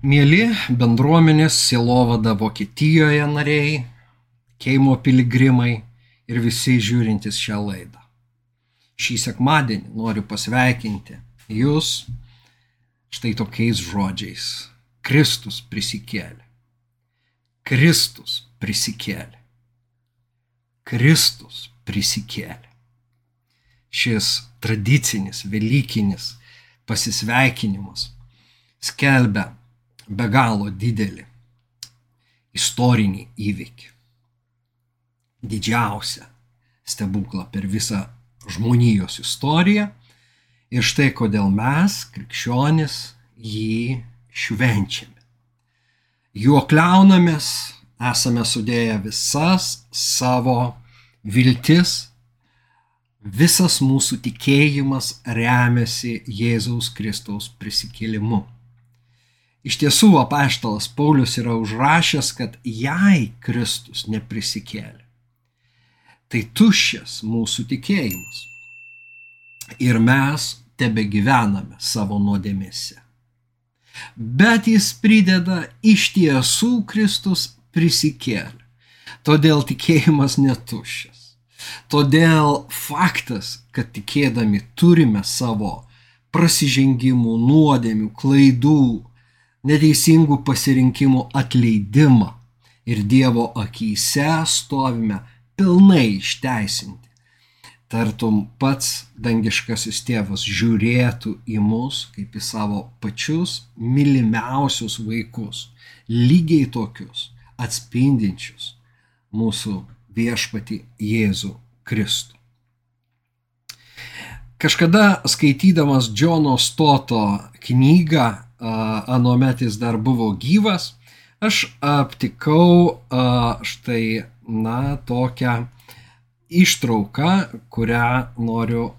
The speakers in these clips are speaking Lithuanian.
Mėly bendruomenės Sielovada Vokietijoje nariai, Keimo piligrimai ir visi žiūrintys šią laidą. Šį sekmadienį noriu pasveikinti jūs štai tokiais žodžiais. Kristus prisikėlė. Kristus prisikėlė. Kristus prisikėlė. Šis tradicinis, velykinis pasisveikinimas skelbia be galo didelį istorinį įvykį. Didžiausią stebuklą per visą žmonijos istoriją. Ir štai kodėl mes, krikščionis, jį švenčiame. Juo kliaunamės, esame sudėję visas savo viltis, visas mūsų tikėjimas remiasi Jėzaus Kristaus prisikėlimu. Iš tiesų, apaštalas Paulius yra užrašęs, kad jei Kristus neprisikėlė, tai tuščias mūsų tikėjimas. Ir mes tebe gyvename savo nuodėmėse. Bet jis prideda, iš tiesų Kristus prisikėlė. Todėl tikėjimas netuščias. Todėl faktas, kad tikėdami turime savo prasižengimų, nuodėmių, klaidų, neteisingų pasirinkimų atleidimą ir Dievo akise stovime pilnai išteisinti. Tartum pats dangiškasis tėvas žiūrėtų į mus kaip į savo pačius mylimiausius vaikus, lygiai tokius, atspindinčius mūsų viešpati Jėzų Kristų. Kažkada skaitydamas Džono Stoto knygą anuomet jis dar buvo gyvas, aš aptikau štai, na, tokią ištrauką, kurią noriu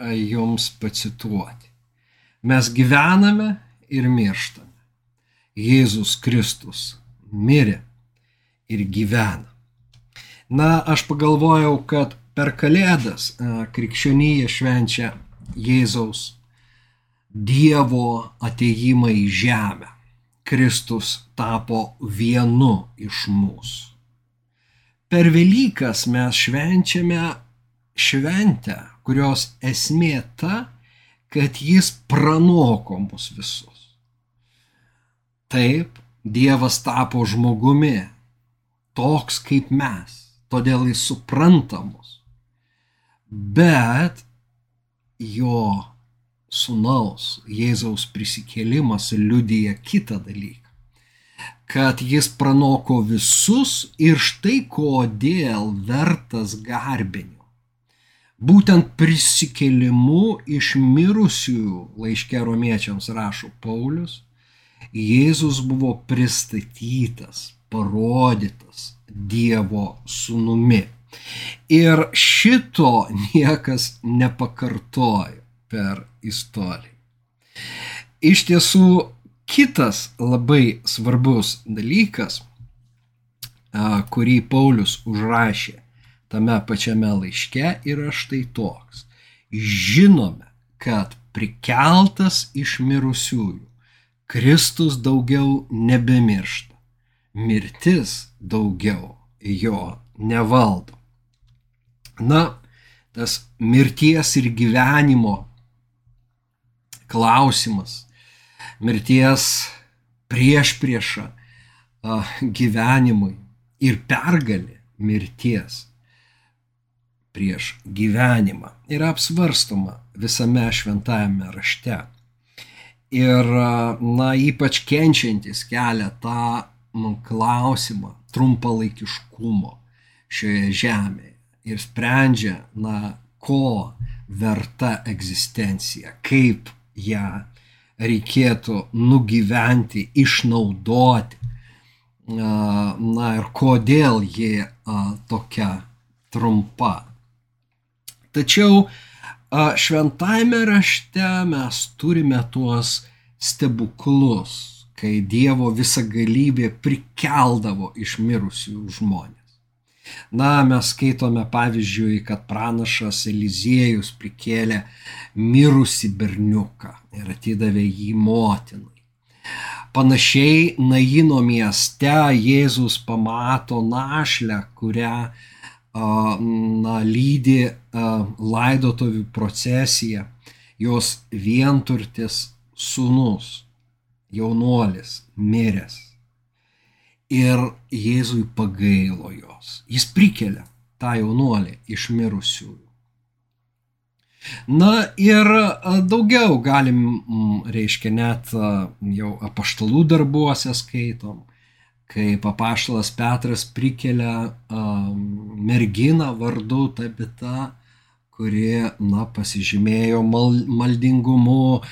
jums pacituoti. Mes gyvename ir mirštame. Jėzus Kristus mirė ir gyvena. Na, aš pagalvojau, kad per Kalėdas krikščionybė švenčia Jėzaus Dievo ateimą į žemę. Kristus tapo vienu iš mūsų. Per Velykas mes švenčiame šventę, kurios esmė ta, kad jis pranoko mus visus. Taip, Dievas tapo žmogumi, toks kaip mes, todėl jis supranta mus. Bet jo sunaus Jėzaus prisikėlimas liudyja kitą dalyką. Kad jis pranoko visus ir štai kodėl vertas garbinio. Būtent prisikėlimu iš mirusiųjų laiške romiečiams rašo Paulius, Jėzus buvo pristatytas, parodytas Dievo sūnumi. Ir šito niekas nepakartojo per istoriją. Iš tiesų, kitas labai svarbus dalykas, kurį Paulius užrašė tame pačiame laiške, yra štai toks. Žinome, kad prikeltas iš mirusiųjų, Kristus daugiau nebemiršta, mirtis daugiau jo nevaldo. Na, tas mirties ir gyvenimo klausimas, mirties prieš priešą gyvenimui ir pergalė mirties prieš gyvenimą yra apsvarstoma visame šventajame rašte. Ir, na, ypač kenčiantis kelia tą klausimą trumpalaikiškumo šioje žemėje ir sprendžia, na, ko verta egzistencija, kaip ją reikėtų nugyventi, išnaudoti. Na ir kodėl ji tokia trumpa. Tačiau šventajame rašte mes turime tuos stebuklus, kai Dievo visa galybė prikeldavo iš mirusių žmonės. Na, mes skaitome pavyzdžiui, kad pranašas Eliziejus prikėlė mirusi berniuką ir atidavė jį motinai. Panašiai Naino mieste Jėzus pamato našlę, kurią na, lydi laidotovių procesija, jos vienturtis sunus, jaunuolis, miręs. Ir Jėzui pagailo jos. Jis prikelia tą jaunuolį iš mirusiųjų. Na ir daugiau galim, reiškia, net jau apaštalų darbuose skaitom, kai papaštalas Petras prikelia merginą vardu Tabita, kuri, na, pasižymėjo mal, maldingumu,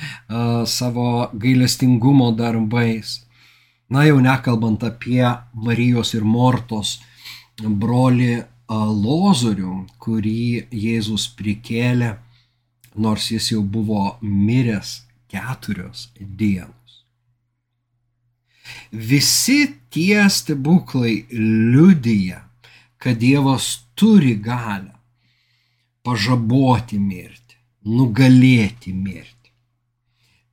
savo gailestingumo darbais. Na, jau nekalbant apie Marijos ir Mortos broli Lozorių, kurį Jėzus prikėlė nors jis jau buvo miręs keturios dienos. Visi tie stebuklai liudyja, kad Dievas turi galę pažaboti mirtį, nugalėti mirtį.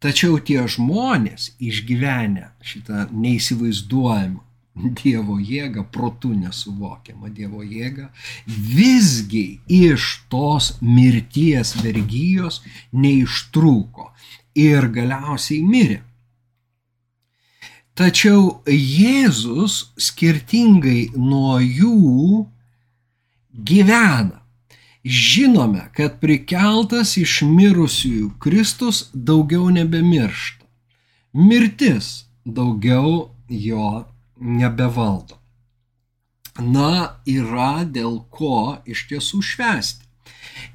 Tačiau tie žmonės išgyvenę šitą neįsivaizduojamą Dievo jėga, protų nesuvokiama Dievo jėga, visgi iš tos mirties vergyjos neištrūko ir galiausiai mirė. Tačiau Jėzus skirtingai nuo jų gyvena. Žinome, kad prikeltas iš mirusiųjų Kristus daugiau nebemiršta. Mirtis daugiau jo nebevaldo. Na, yra dėl ko iš tiesų švęsti.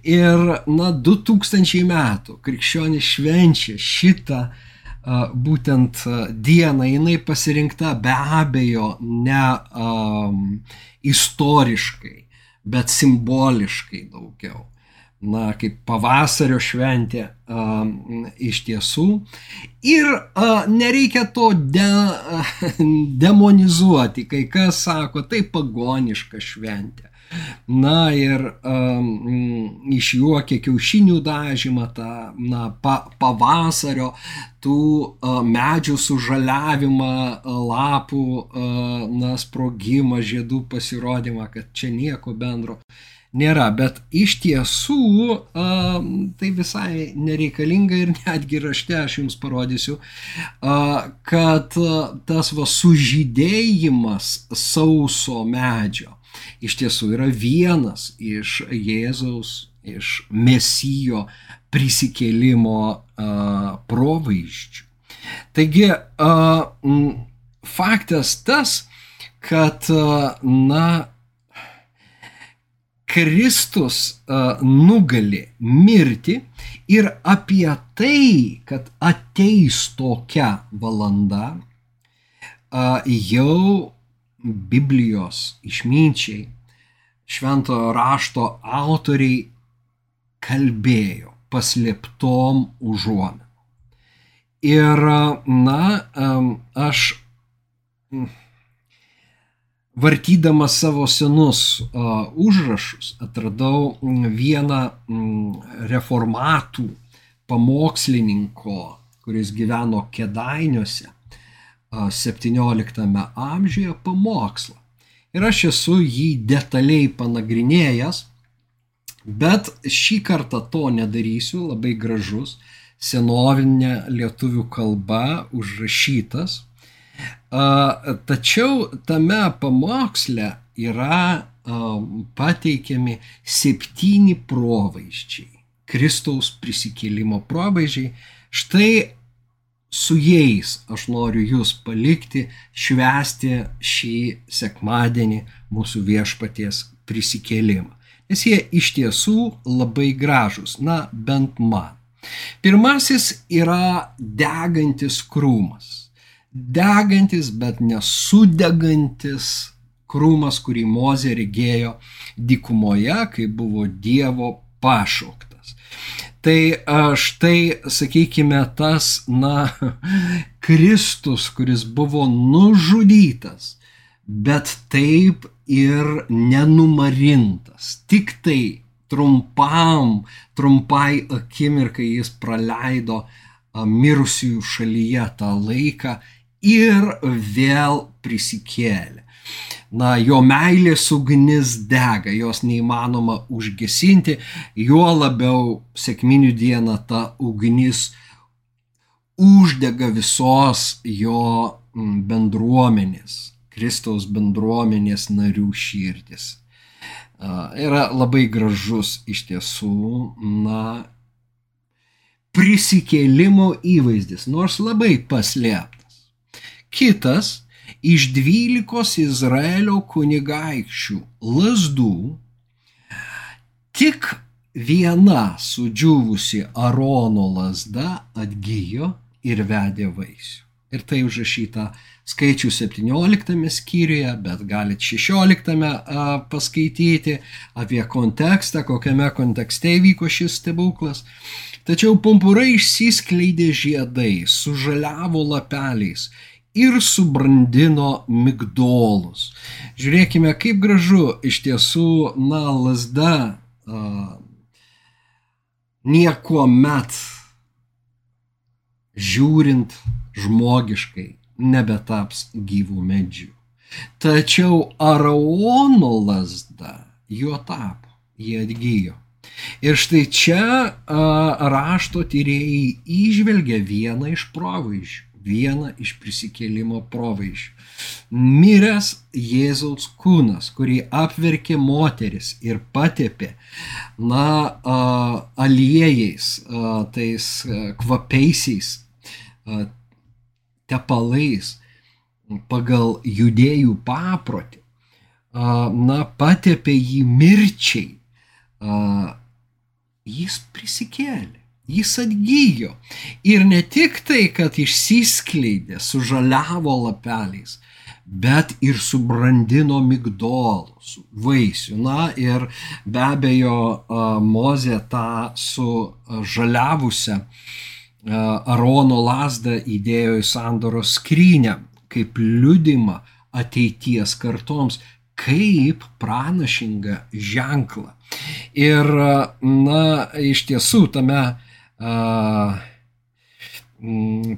Ir, na, 2000 metų krikščionis švenčia šitą būtent dieną, jinai pasirinkta be abejo ne um, istoriškai, bet simboliškai daugiau na, kaip pavasario šventė a, iš tiesų. Ir a, nereikia to de, a, demonizuoti, kai kas sako, tai pagoniška šventė. Na ir um, išjuokia kiaušinių dažymą, tą na, pa, pavasario, tų uh, medžių sužaliavimą, uh, lapų uh, na, sprogimą, žiedų pasirodymą, kad čia nieko bendro nėra, bet iš tiesų a, tai visai nereikalinga ir netgi rašte aš jums parodysiu, a, kad tas va sužydėjimas sauso medžio iš tiesų yra vienas iš Jėzaus, iš Mesijo prisikėlimo provaizdžių. Taigi, faktas tas, kad, na, Kristus nugali mirti ir apie tai, kad ateis tokia valanda, jau Biblijos išminčiai, šventojo rašto autoriai kalbėjo paslėptom užuomenom. Ir, na, aš vartydamas savo senus užrašus atradau vieną reformatų pamokslininko, kuris gyveno Kedainiuose 17 amžiuje pamokslą. Ir aš esu jį detaliai panagrinėjęs, bet šį kartą to nedarysiu, labai gražus, senovinė lietuvių kalba užrašytas Tačiau tame pamoksle yra pateikiami septyni provaizdžiai. Kristaus prisikėlimo provaizdžiai. Štai su jais aš noriu jūs palikti, švęsti šį sekmadienį mūsų viešpaties prisikėlimą. Nes jie iš tiesų labai gražus, na bent man. Pirmasis yra degantis krūmas degantis, bet nesudegantis krūmas, kurį Mozė regėjo dykumoje, kai buvo Dievo pašauktas. Tai štai, sakykime, tas, na, Kristus, kuris buvo nužudytas, bet taip ir nenumarintas. Tik tai trumpam, trumpai akimirkai jis praleido mirusiųjų šalyje tą laiką ir vėl prisikėlė. Na, jo meilės ugnis dega, jos neįmanoma užgesinti, juo labiau sėkminių dieną ta ugnis uždega visos jo bendruomenės, Kristaus bendruomenės narių širdis. Yra labai gražus iš tiesų, na, prisikėlimo įvaizdis, nors labai paslėptas. Kitas iš dvylikos Izraelio kunigaikščių lasdų tik viena sudžiūvusi Arono lasda atgyjo ir vedė vaisių. Ir tai užrašyta skaičių 17 skyriuje, bet galite 16 paskaityti apie kontekstą, kokiame kontekste įvyko šis stebuklas. Tačiau pumpurai išsiskleidė žiedai, sužaliavo lapeliais ir subrandino migdolus. Žiūrėkime, kaip gražu iš tiesų, na, lasda uh, nieko met žiūrint žmogiškai nebetaps gyvų medžių. Tačiau Araono lasda juo tapo, jie atgyjo. Ir štai čia a, rašto tyrėjai išvelgia vieną iš provaizdžių, vieną iš prisikėlimo provaizdžių. Miręs Jėzaus kūnas, kurį apverkė moteris ir patepė, na, aliejais, tais kvapiaisiais tepalais pagal judėjų paprotį, na, patepė jį mirčiai. Jis prisikėlė, jis atgyjo. Ir ne tik tai, kad išsiskleidė, sužaliavo lapeliais, bet ir subrandino migdolus, vaisių. Na ir be abejo, Mozė tą sužaliavusią Arono lasdą įdėjo į sandoros skrynę kaip liudimą ateities kartoms, kaip pranašingą ženklą. Ir, na, iš tiesų tame a,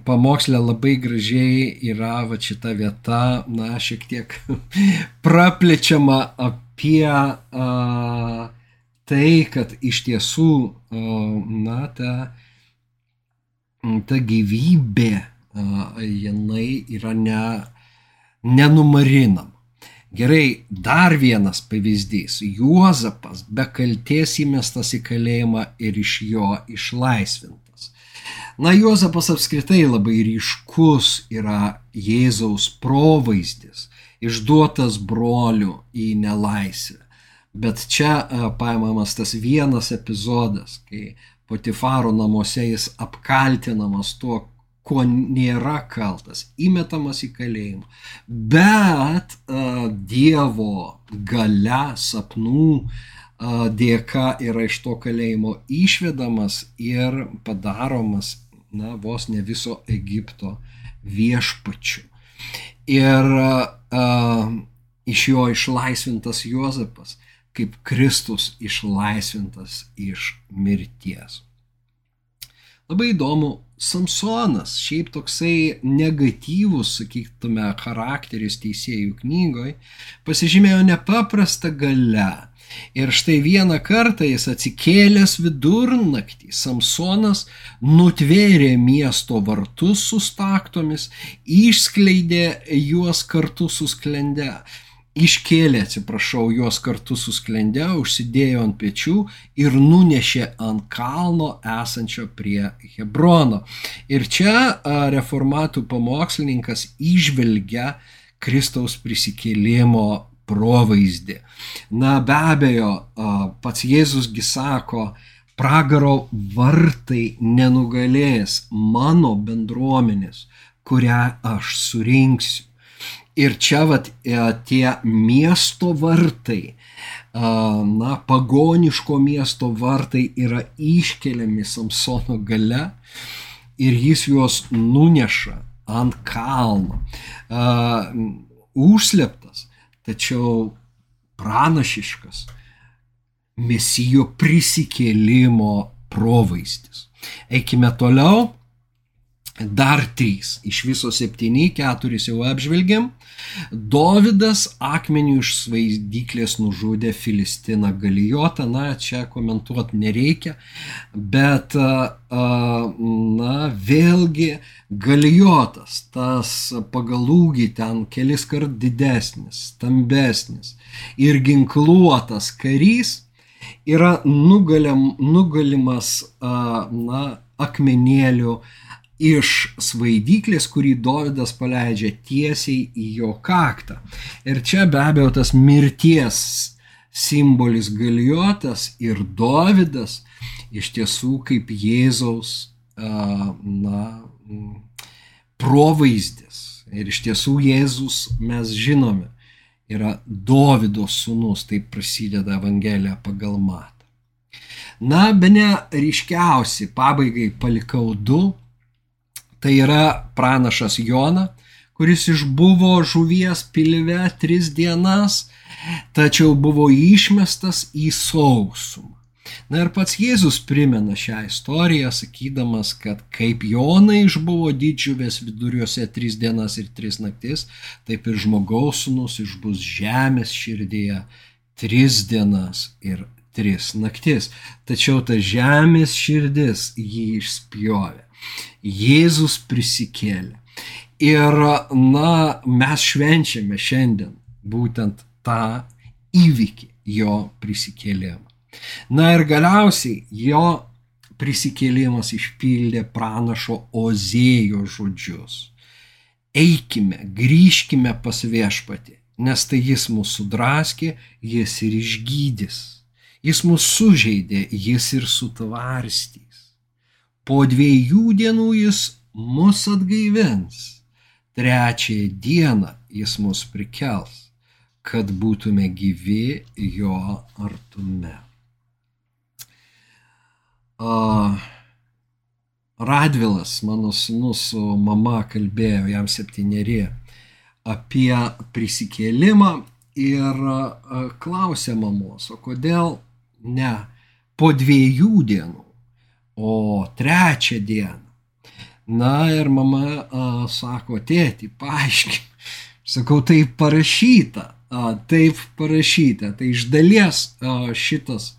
pamokslė labai gražiai yra va šita vieta, na, šiek tiek praplečiama apie a, tai, kad iš tiesų, a, na, ta, ta gyvybė, a, jinai yra ne, nenumarinama. Gerai, dar vienas pavyzdys. Juozapas be kalties įmestas į kalėjimą ir iš jo išlaisvintas. Na, Juozapas apskritai labai ryškus yra Jėzaus provaizdis, išduotas brolių į nelaisvę. Bet čia paimamas tas vienas epizodas, kai Potifaro namuose jis apkaltinamas tuo, kuo nėra kaltas, įmetamas į kalėjimą. Bet Dievo gale sapnų dėka yra iš to kalėjimo išvedamas ir padaromas, na, vos ne viso Egipto viešpačiu. Ir uh, iš jo išlaisvintas Juozapas, kaip Kristus išlaisvintas iš mirties. Labai įdomu Samsonas, šiaip toksai negatyvus, sakytume, charakteris teisėjų knygoje, pasižymėjo nepaprastą galę. Ir štai vieną kartą jis atsikėlęs vidurnaktį, Samsonas nutvėrė miesto vartus su staktomis, išskleidė juos kartu su sklende iškėlė, atsiprašau, juos kartu su sklende, užsidėjo ant pečių ir nunešė ant kalno esančio prie Hebrono. Ir čia reformatų pamokslininkas išvelgia Kristaus prisikėlimo provaizdį. Na be abejo, pats Jėzusgi sako, pragaro vartai nenugalės mano bendruomenės, kurią aš surinksiu. Ir čia vat, e, tie miesto vartai, na, pagoniško miesto vartai yra iškeliami Samsono gale ir jis juos nuneša ant kalno. Užsleptas, tačiau pranašiškas mesijo prisikėlimo provaizdis. Eikime toliau. Dar trys. Iš viso septyni, keturis jau apžvelgiam. Dovydas akmeniu iš svaidyklės nužudė Filistiną Galijotą, na, čia komentuoti nereikia, bet, na, vėlgi Galijotas, tas pagal ūgį ten kelis kart didesnis, stambesnis ir ginkluotas karys yra nugalim, nugalimas, na, akmenėliu iš svaidyklės, kurį Dovydas paleidžia tiesiai į jo kaktą. Ir čia be abejo tas mirties simbolis galiuotas ir Dovydas iš tiesų kaip Jėzaus na, provaizdis. Ir iš tiesų Jėzus mes žinome yra Dovido sūnus, taip prasideda Evangelija pagal matą. Na, be ne ryškiausi pabaigai palikau du Tai yra pranašas Jona, kuris išbuvo žuvies pilve tris dienas, tačiau buvo išmestas į sausumą. Na ir pats Jėzus primena šią istoriją, sakydamas, kad kaip Jonai išbuvo didžiuvės viduriuose tris dienas ir tris naktis, taip ir žmogaus sunus išbus žemės širdėje tris dienas ir tris naktis. Tačiau ta žemės širdis jį išspjovė. Jėzus prisikėlė. Ir, na, mes švenčiame šiandien būtent tą įvykį, jo prisikėlimą. Na ir galiausiai jo prisikėlimas išpildė pranašo Ozėjo žodžius. Eikime, grįžkime pas viešpatį, nes tai jis mūsų draskė, jis ir išgydys. Jis mūsų sužeidė, jis ir sutvarstys. Po dviejų dienų jis mus atgaivins. Trečiąją dieną jis mus prikels, kad būtume gyvi jo artume. Uh, Radvilas, mano sunus, su mama kalbėjo, jam septyneri, apie prisikėlimą ir klausė mamos, o kodėl ne po dviejų dienų, o trečią dieną. Na ir mama a, sako, tėti, paaiškink. Sakau, tai parašyta, a, taip parašyta. Tai iš dalies a, šitas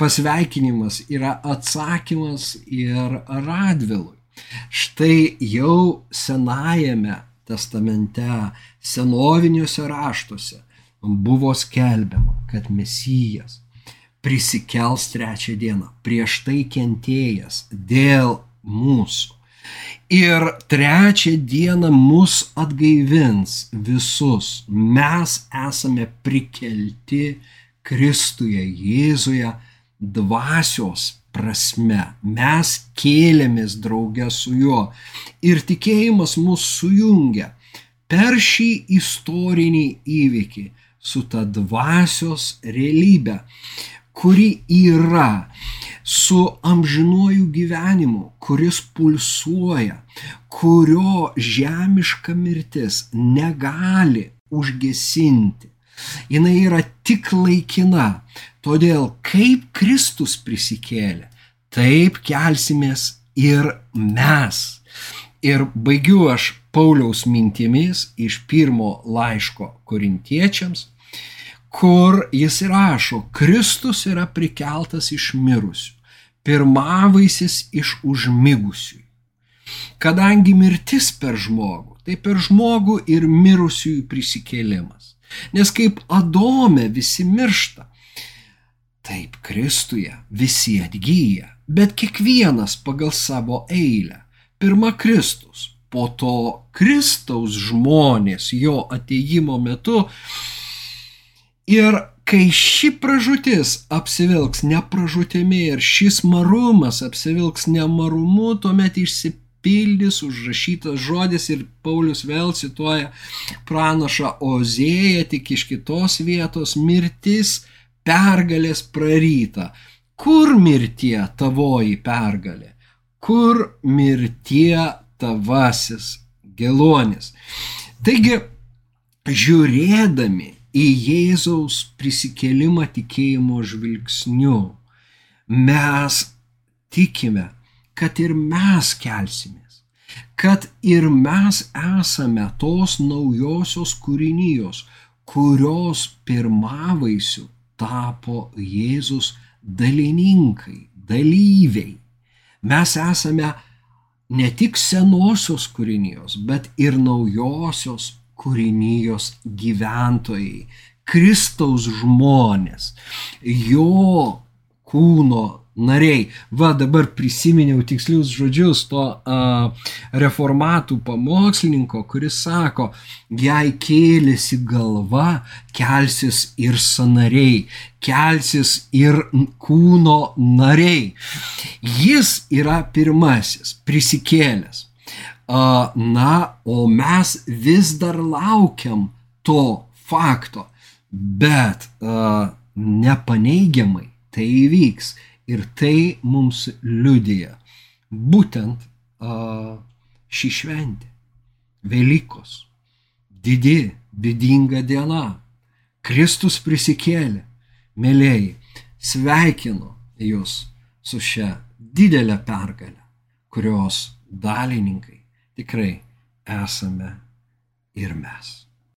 pasveikinimas yra atsakymas ir Radvilui. Štai jau senajame testamente, senoviniuose raštuose buvo skelbiama, kad Mesijas prisikels trečią dieną, prieš tai kentėjęs dėl mūsų. Ir trečią dieną mus atgaivins visus. Mes esame prikelti Kristuje, Jėzuje, dvasios prasme. Mes kėlėmės draugę su juo. Ir tikėjimas mus sujungia per šį istorinį įvykį su ta dvasios realybė kuri yra su amžinuoju gyvenimu, kuris pulsuoja, kurio žemiška mirtis negali užgesinti. Jis yra tik laikina. Todėl kaip Kristus prisikėlė, taip kelsimės ir mes. Ir baigiu aš Pauliaus mintimis iš pirmo laiško korintiečiams, kur jis rašo, Kristus yra prikeltas iš mirusių, pirmavaisis iš užmigusių. Kadangi mirtis per žmogų, tai per žmogų ir mirusiųjų prisikėlimas. Nes kaip Adome visi miršta, taip Kristuje visi atgyja, bet kiekvienas pagal savo eilę. Pirma Kristus, po to Kristaus žmonės jo ateimo metu Ir kai ši pražūtis apsivilks nepražūtimi ir šis marumas apsivilks nemarumu, tuomet išsipildys užrašytas žodis ir Paulius vėl cituoja pranašą Ozėją tik iš kitos vietos mirtis pergalės praryta. Kur mirtie tavoji pergalė? Kur mirtie tavasis gelonis? Taigi, žiūrėdami į Jėzaus prisikėlimą tikėjimo žvilgsniu, mes tikime, kad ir mes kelsimės. kad ir mes esame tos naujosios kūrinijos, kurios pirmavaisių tapo Jėzus dalininkai, dalyviai. Mes esame ne tik senosios kūrinijos, bet ir naujosios kūrinijos gyventojai, Kristaus žmonės, jo kūno nariai. Va dabar prisiminiau tikslius žodžius to a, reformatų pamokslininko, kuris sako, jei kėlėsi galva, kelsis ir sanariai, kelsis ir kūno nariai. Jis yra pirmasis, prisikėlęs. Na, o mes vis dar laukiam to fakto, bet nepaneigiamai tai įvyks Ir tai mums liudija būtent šį šventę. Velykos. Didi, didinga diena. Kristus prisikėlė. Mėlyjei, sveikinu jūs su šia didelė pergalė, kurios dalininkai tikrai esame ir mes.